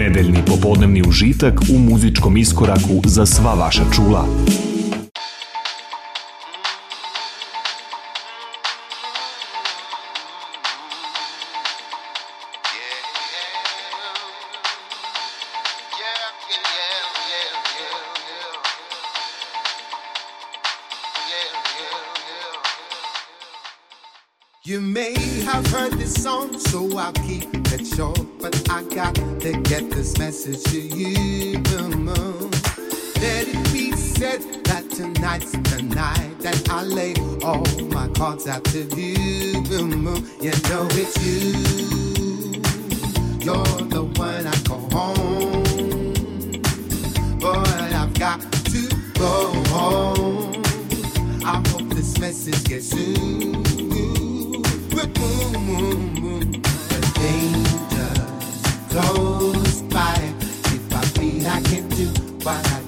Nedeljni popodnevni užitak u muzičkom iskoraku za sva vaša čula. You may have heard this song, so I'll keep to get this message to you. Let it be said that tonight's the night that I lay all my cards out to you. You know it's you. You're the one I call home. But I've got to go home. I hope this message gets through. The danger close by. If I feel I can do what I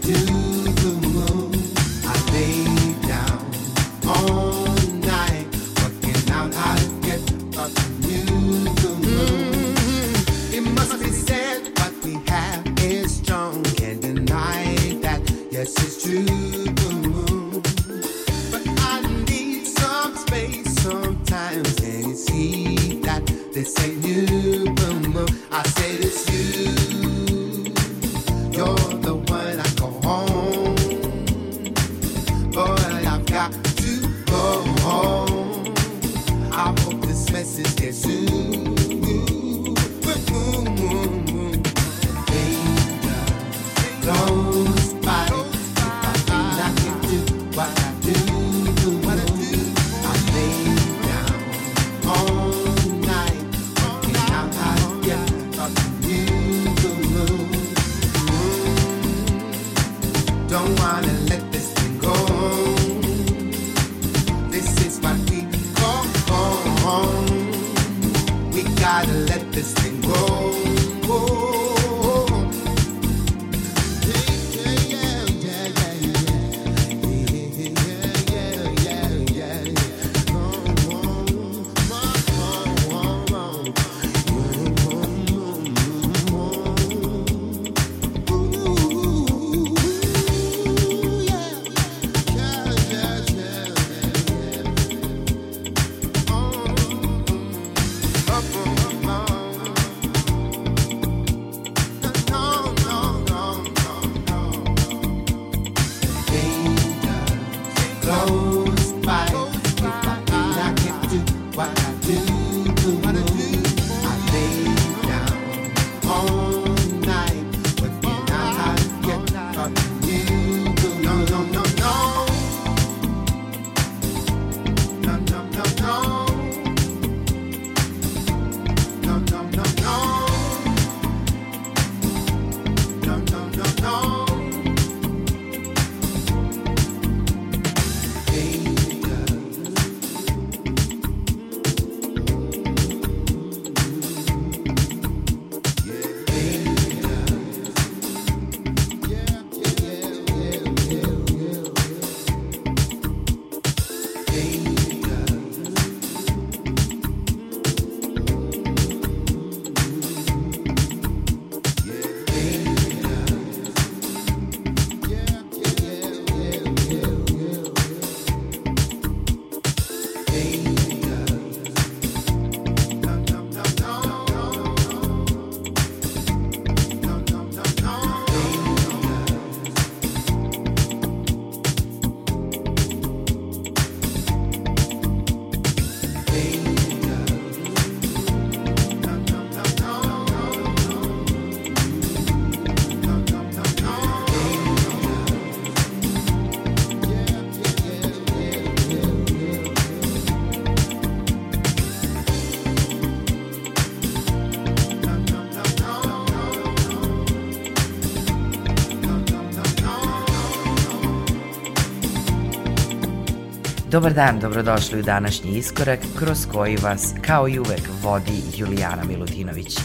Dobar dan, dobrodošli u današnji iskorak kroz koji vas, kao i uvek, vodi Julijana Milutinović.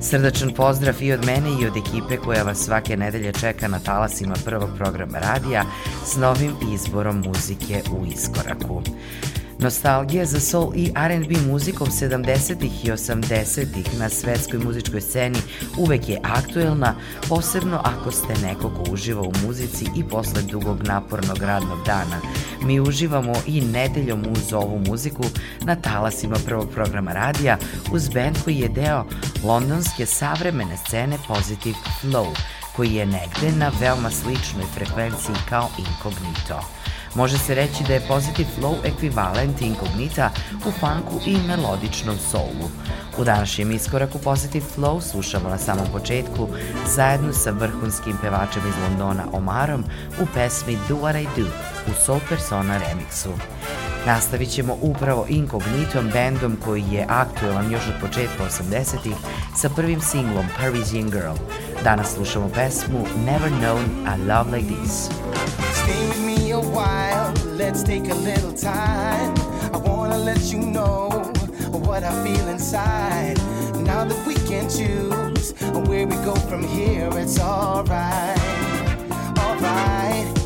Srdačan pozdrav i od mene i od ekipe koja vas svake nedelje čeka na talasima prvog programa radija s novim izborom muzike u iskoraku. Nostalgija za soul i R&B muzikom 70. i 80. na svetskoj muzičkoj sceni uvek je aktuelna, posebno ako ste neko ko uživa u muzici i posle dugog napornog radnog dana. Mi uživamo i nedeljom uz ovu muziku na talasima prvog programa radija uz band koji je deo londonske savremene scene Positive Flow, koji je negde na veoma sličnoj frekvenciji kao Incognito. Može se reći da je Positive Flow ekvivalent inkognita u funku i melodičnom soulu. U današnjem iskoraku Positive Flow slušamo na samom početku zajedno sa vrhunskim pevačem iz Londona Omarom u pesmi Do What I Do u Soul Persona remixu. Nastavit ćemo upravo Inkognitom, bendom koji je aktuelan još od početka 80-ih sa prvim singlom Parisian Girl. Danas slušamo pesmu Never Known a Love Like This. Stay with me while, let's take a little time. I wanna let you know what I feel inside. Now that we can choose where we go from here, it's alright, alright.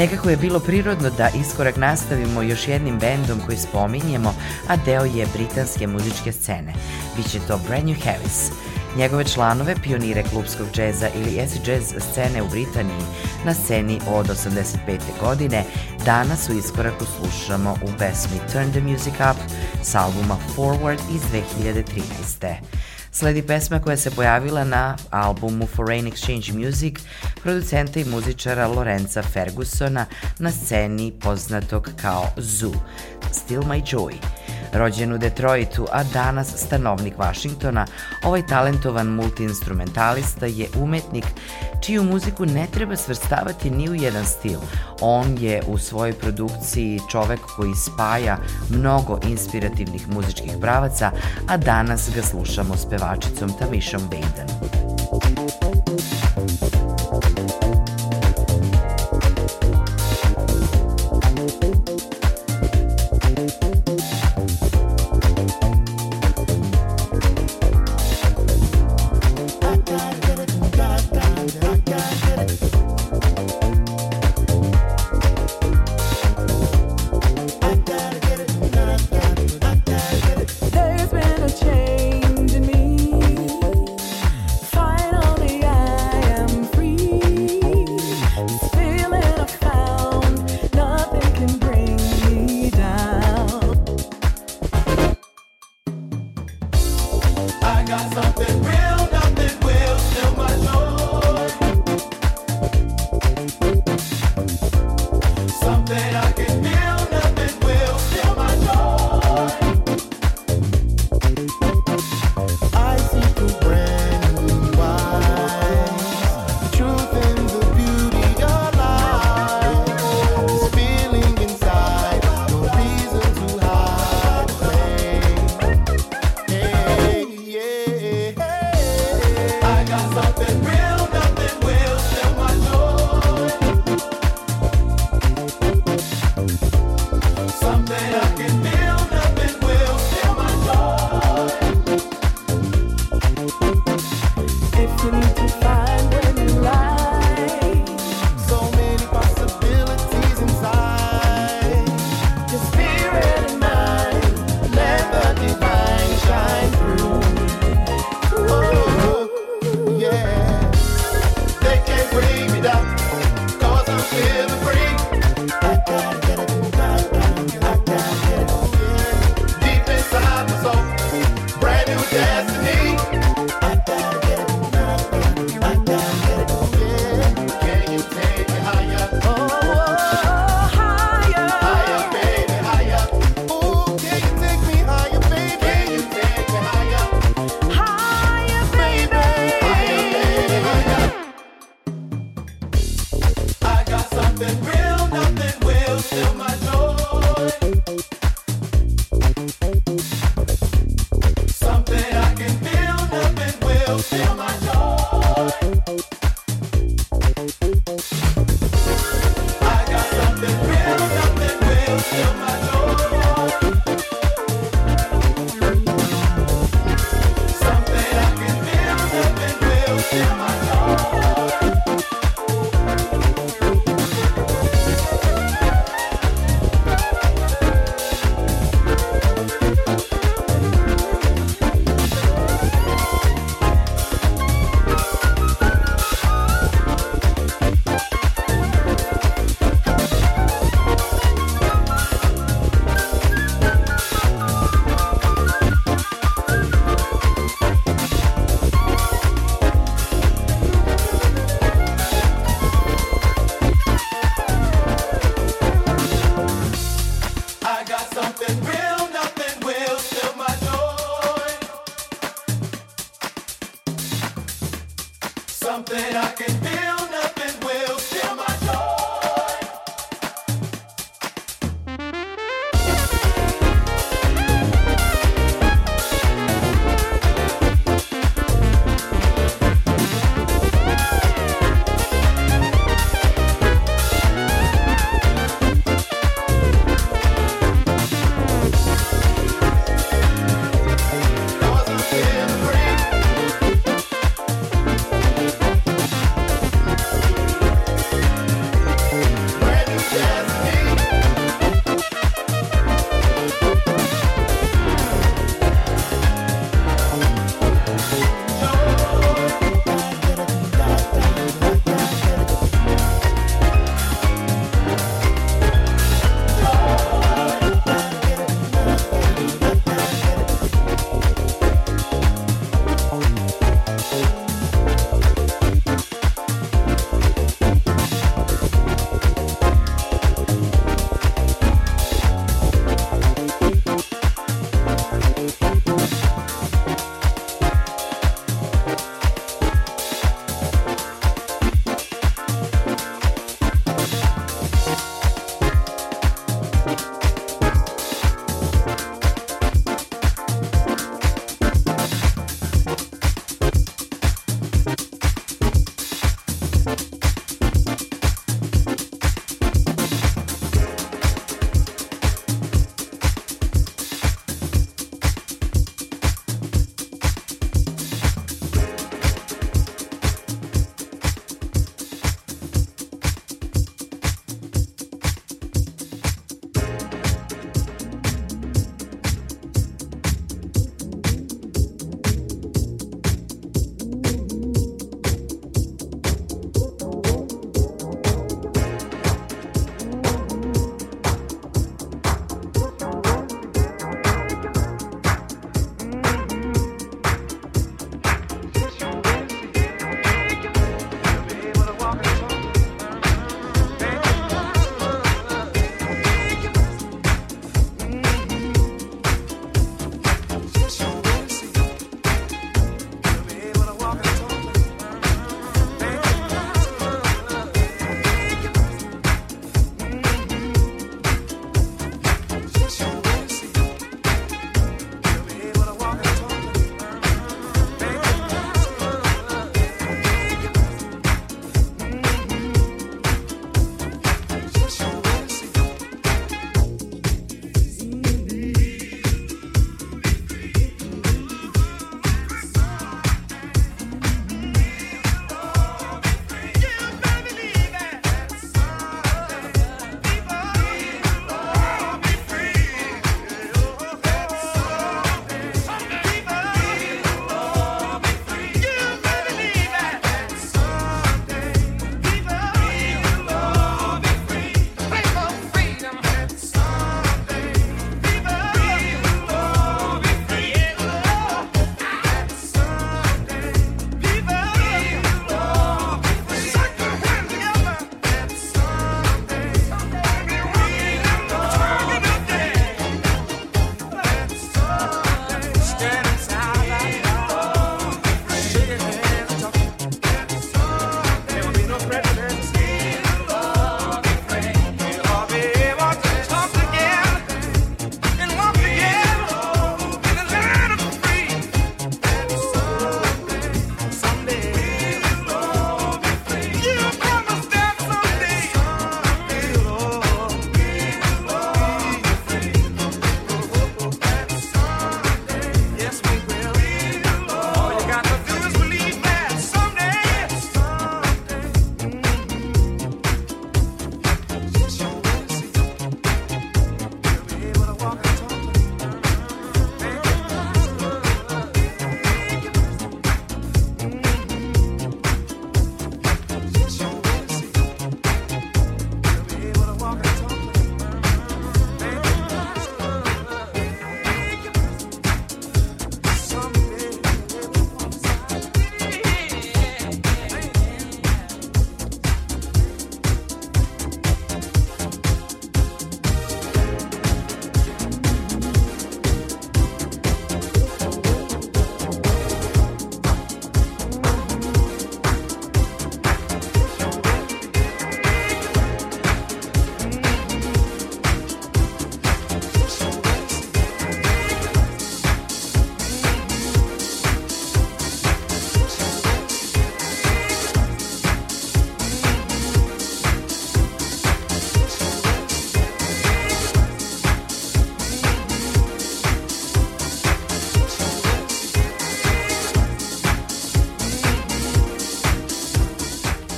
Nekako je bilo prirodno da iskorak nastavimo još jednim bendom koji spominjemo, a deo je britanske muzičke scene. Biće to Brand New Harris. Njegove članove, pionire klubskog džeza ili acid jazz scene u Britaniji na sceni od 85. godine, danas u iskoraku slušamo u pesmi Turn the Music Up s albuma Forward iz 2013. Sledi pesma koja se pojavila na albumu Foreign Exchange Music producenta i muzičara Lorenza Fergusona na sceni poznatog kao Zoo, Still My Joy. Rođen u Detroitu, a danas stanovnik Vašingtona, ovaj talentovan multiinstrumentalista je umetnik čiju muziku ne treba svrstavati ni u jedan stil. On je u svojoj produkciji čovek koji spaja mnogo inspirativnih muzičkih pravaca, a danas ga slušamo s pevačicom Tamišom Baden.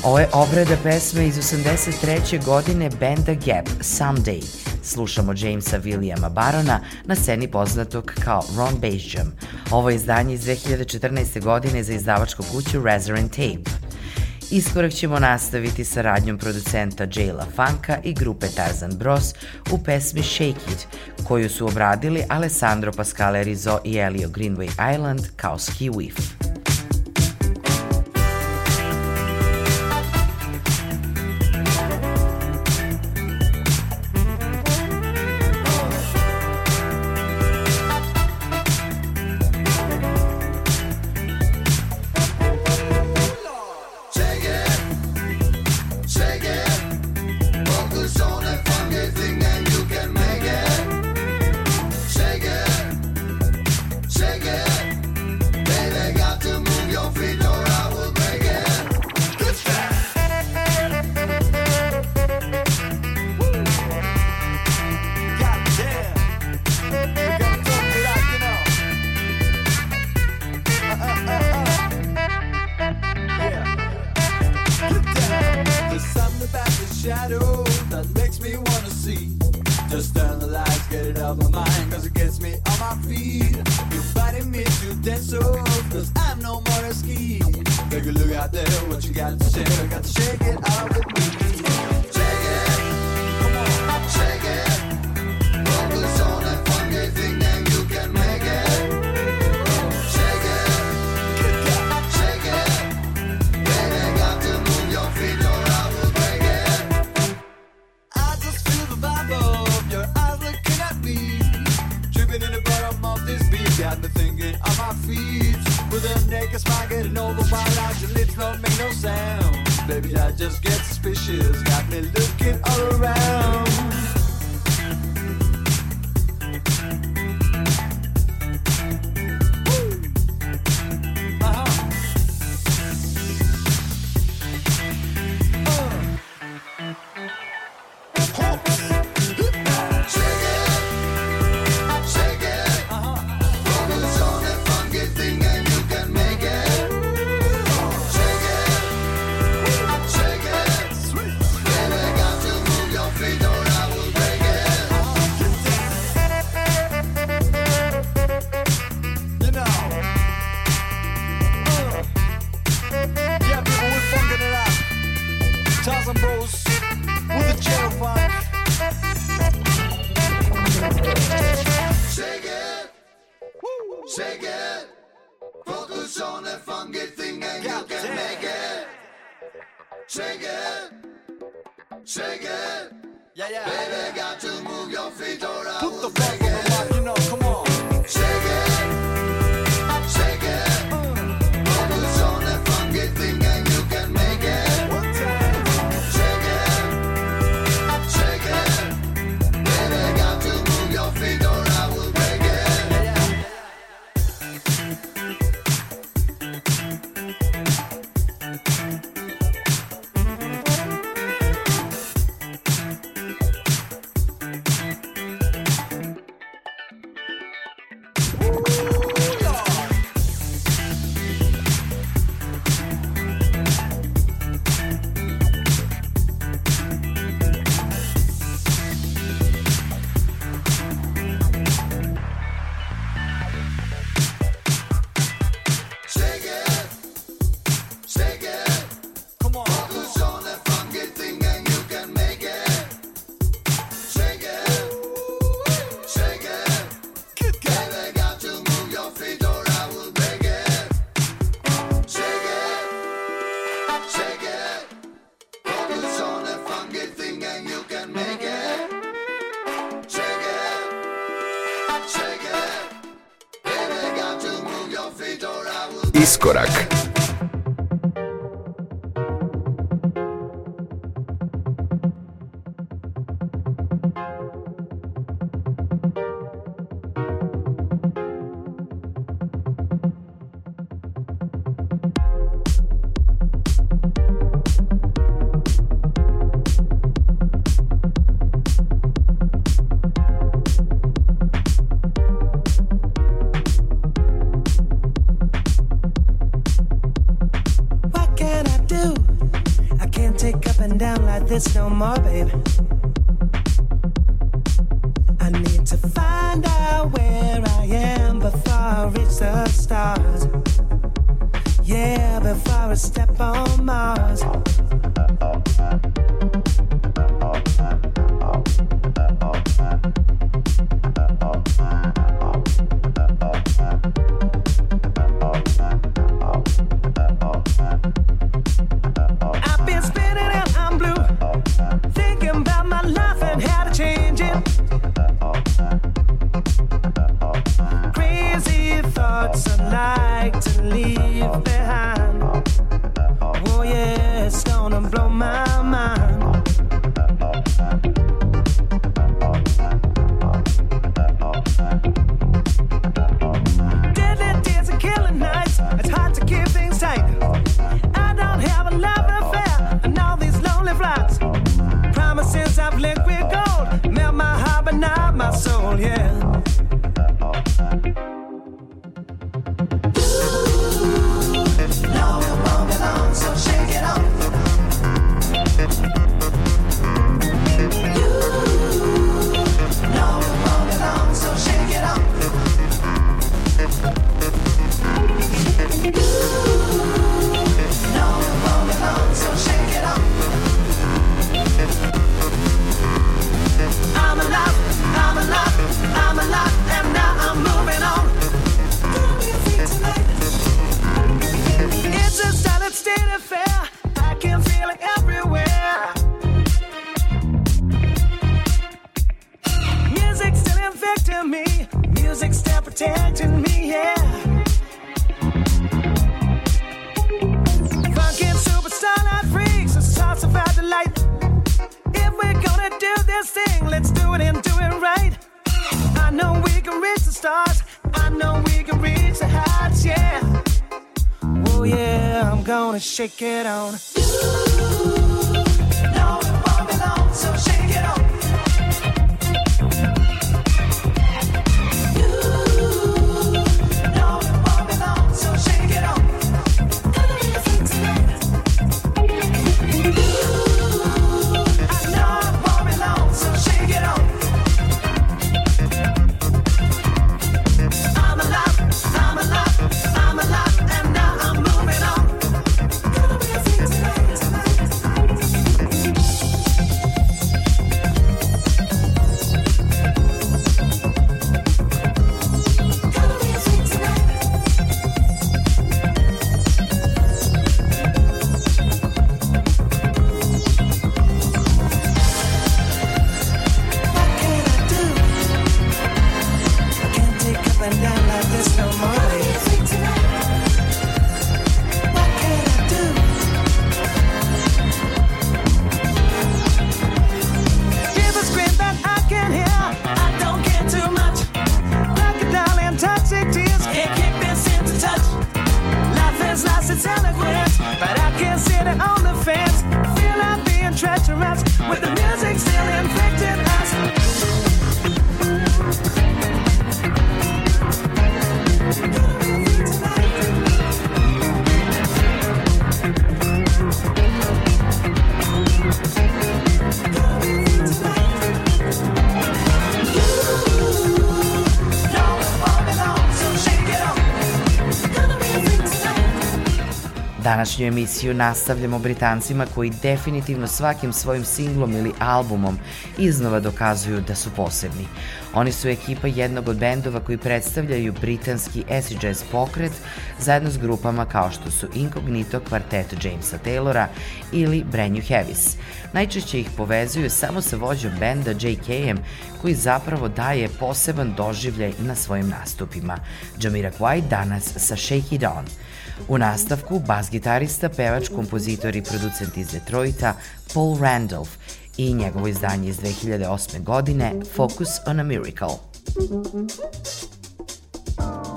Ovo je obrada pesme iz 83. godine benda Gap, Someday. Slušamo Jamesa Williama Barona na sceni poznatog kao Ron Jam. Ovo je izdanje iz 2014. godine za izdavačku kuću Razor Tape. Iskorak ćemo nastaviti sa radnjom producenta Jayla Funka i grupe Tarzan Bros u pesmi Shake It, koju su obradili Alessandro Pascale Rizzo i Elio Greenway Island kao Ski Whiff. dice que Današnju emisiju nastavljamo Britancima koji definitivno svakim svojim singlom ili albumom iznova dokazuju da su posebni. Oni su ekipa jednog od bendova koji predstavljaju britanski acid jazz pokret zajedno s grupama kao što su Incognito, kvartet Jamesa Taylora ili Brand New Heavis. Najčešće ih povezuju samo sa vođom benda J.K.M koji zapravo daje poseban doživljaj na svojim nastupima. Jamira Kwai danas sa Shake It On. U nastavku bas gitarista, pevač, kompozitor i producent iz Detroita Paul Randolph i njegovo izdanje iz 2008. godine Focus on a Miracle. Thank you.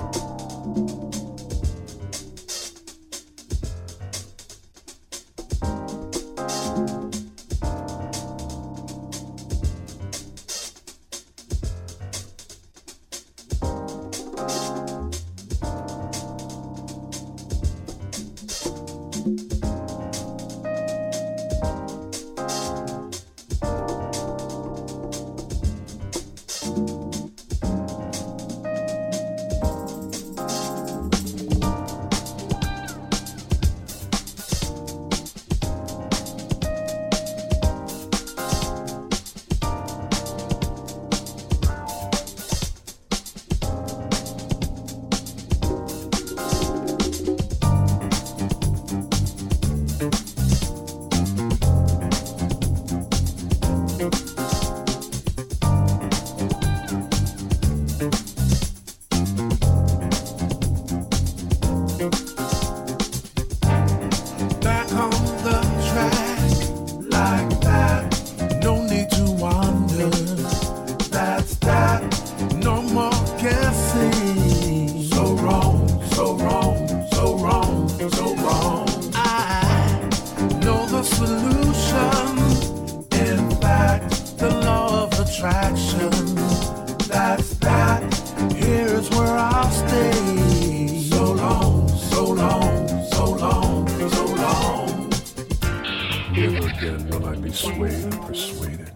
Will I be swayed and persuaded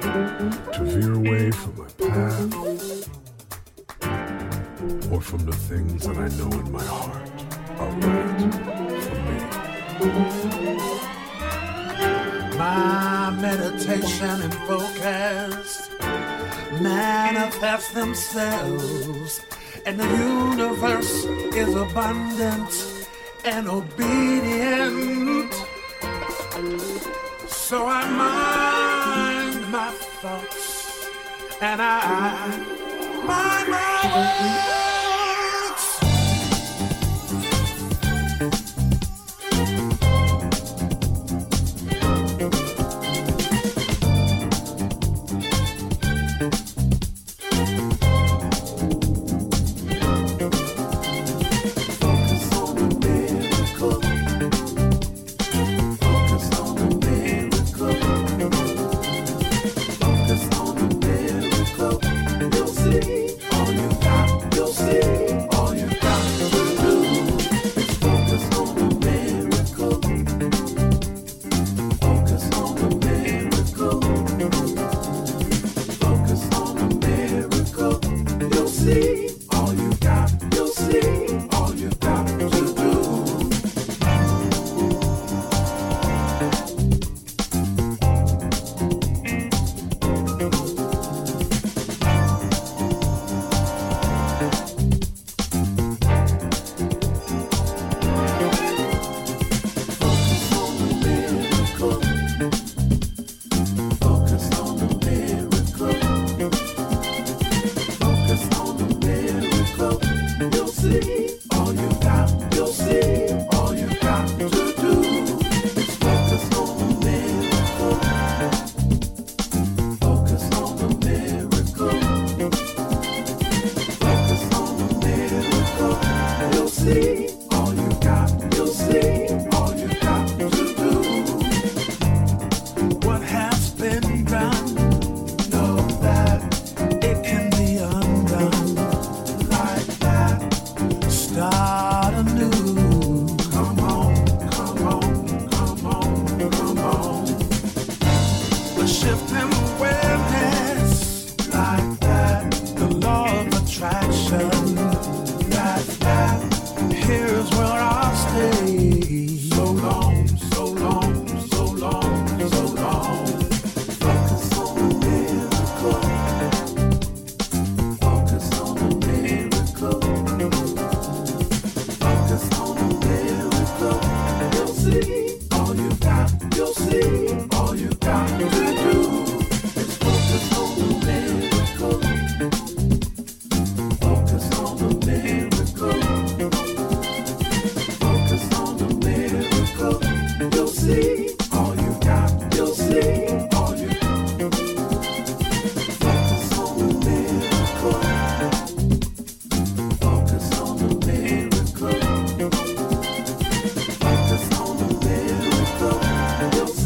to veer away from my path or from the things that I know in my heart are right for me. My meditation and focus manifest themselves, and the universe is abundant and obedient. So I mind my thoughts and I mind my words.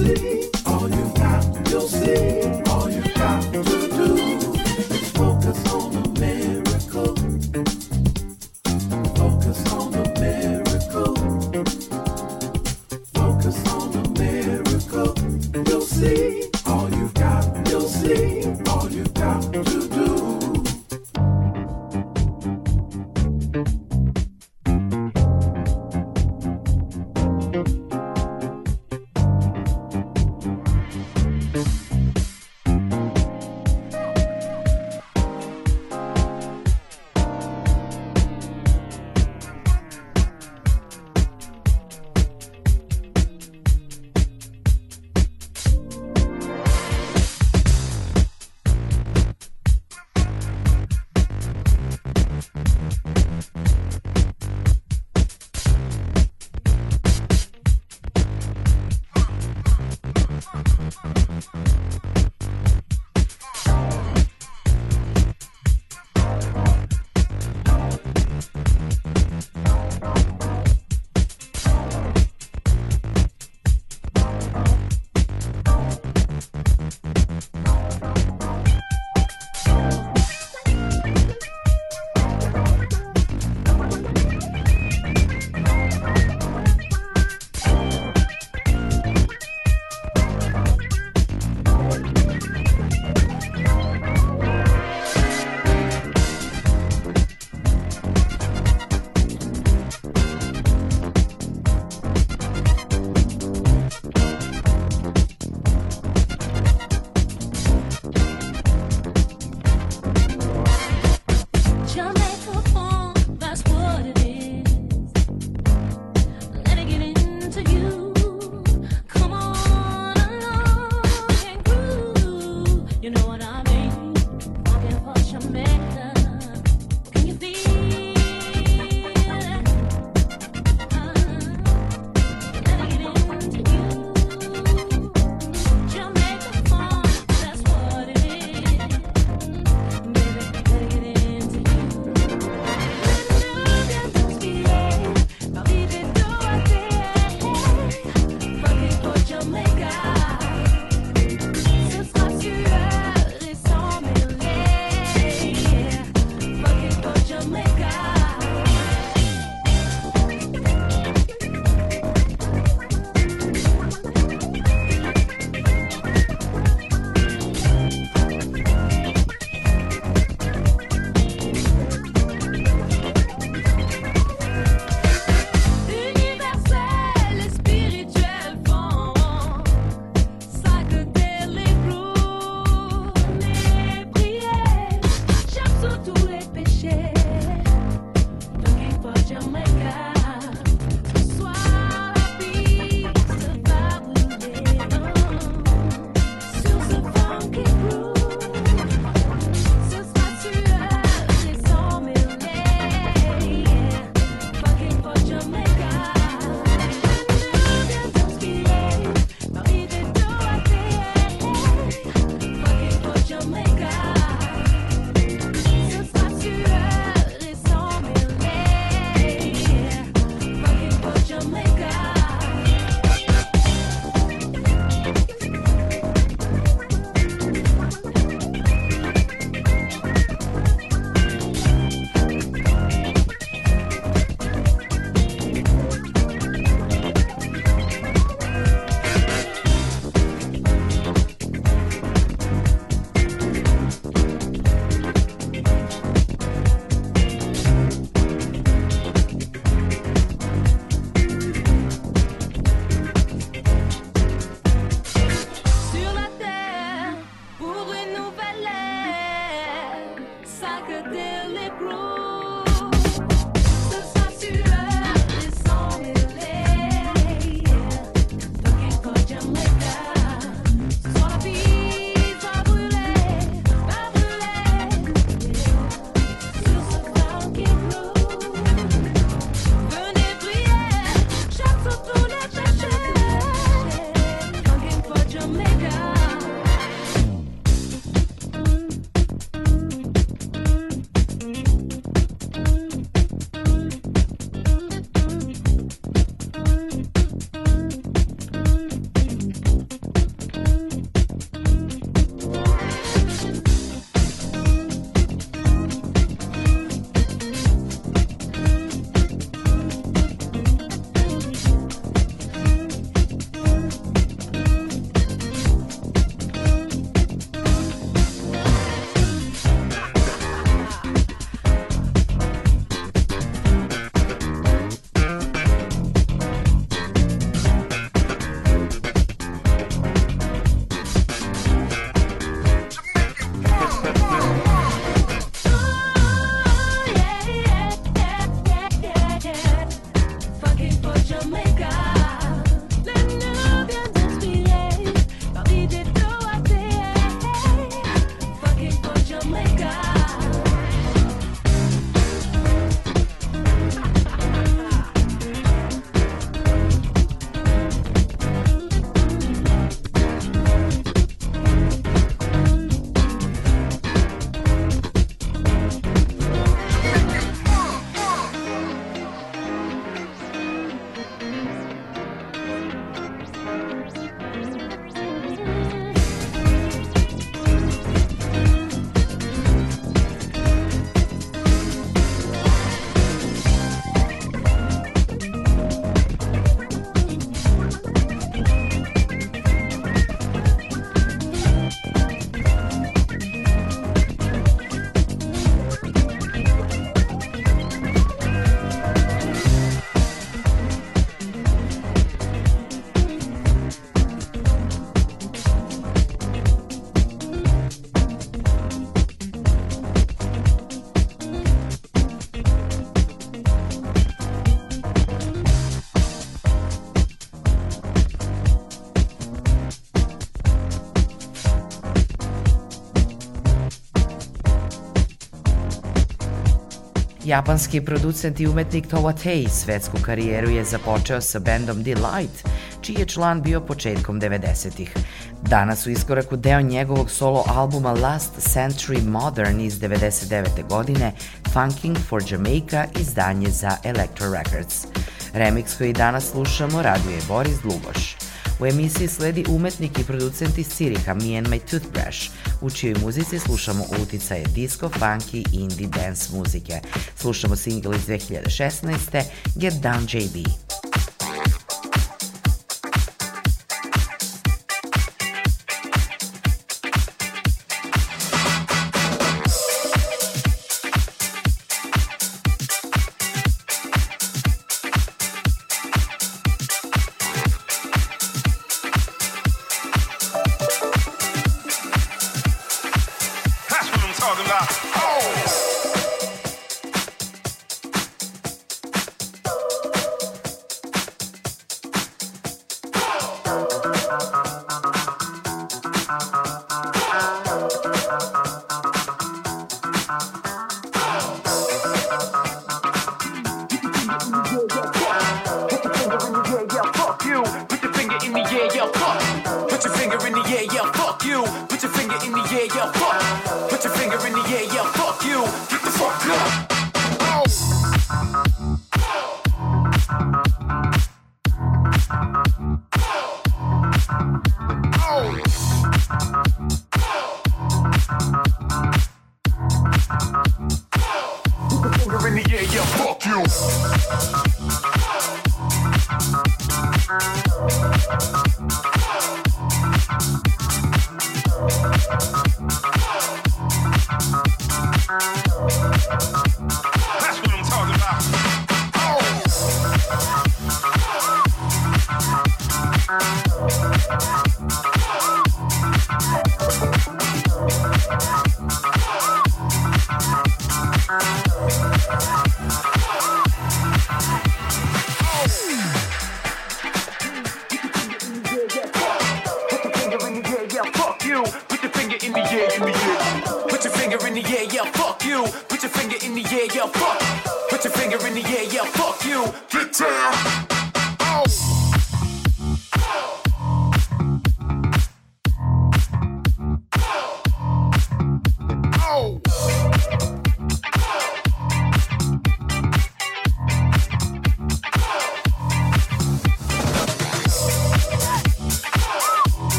see. Japanski producent i umetnik Towa Tei svetsku karijeru je započeo sa bendom Delight, čiji je član bio početkom 90-ih. Danas u iskoraku deo njegovog solo albuma Last Century Modern iz 99. godine, Funking for Jamaica, izdanje za Electro Records. Remix koji danas slušamo raduje Boris Dlugoš. U emisiji sledi umetnik i producent iz Ciriha Me and My Toothbrush, u čijoj muzici slušamo uticaje disco, funky i indie dance muzike. Slušamo single iz 2016. Get Down JB.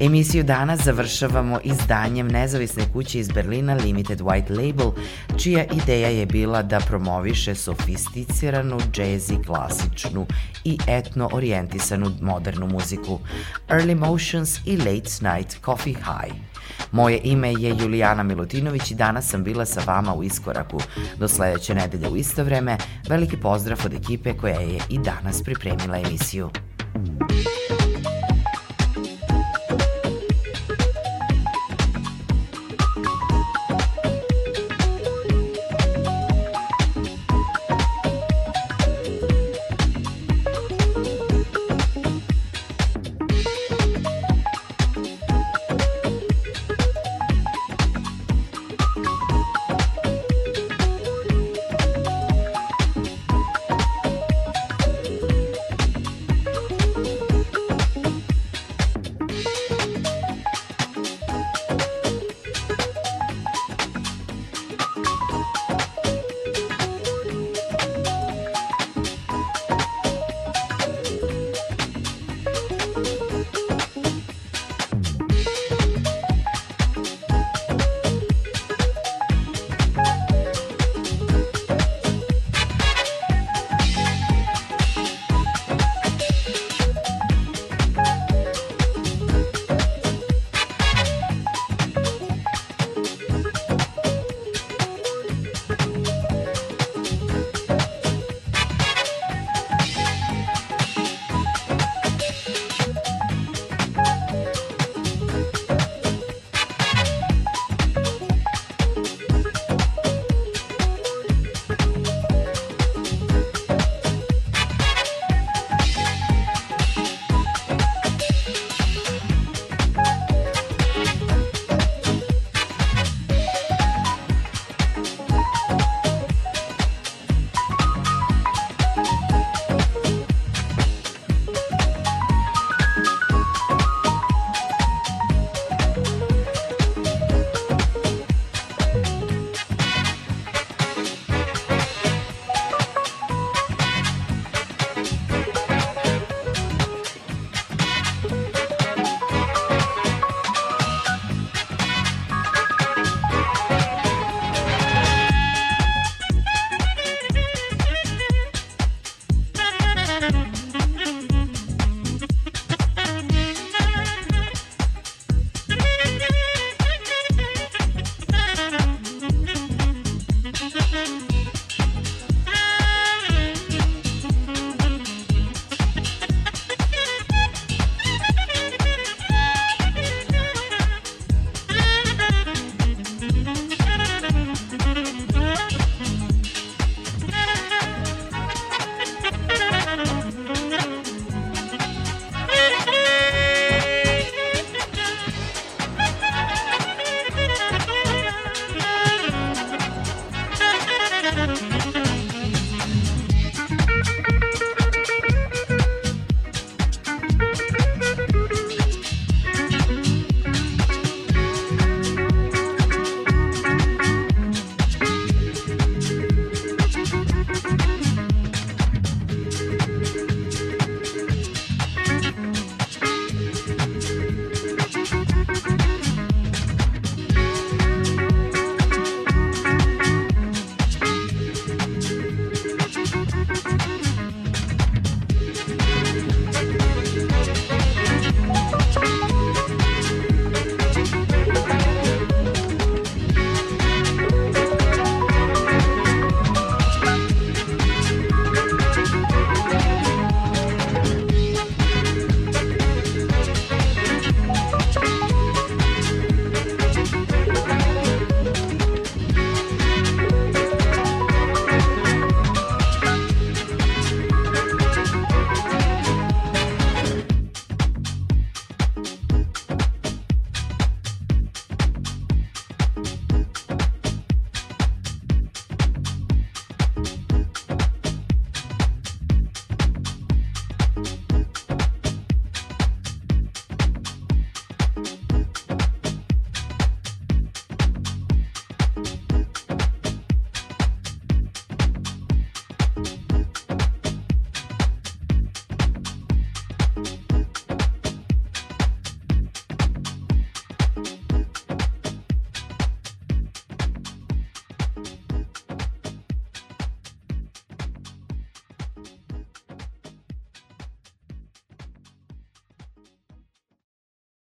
Emisiju danas završavamo izdanjem nezavisne kuće iz Berlina Limited White Label, čija ideja je bila da promoviše sofisticiranu, džezi, klasičnu i etno orijentisanu modernu muziku, Early Motions i Late Night Coffee High. Moje ime je Julijana Milutinović i danas sam bila sa vama u iskoraku. Do sledeće nedelje u isto vreme, veliki pozdrav od ekipe koja je i danas pripremila emisiju.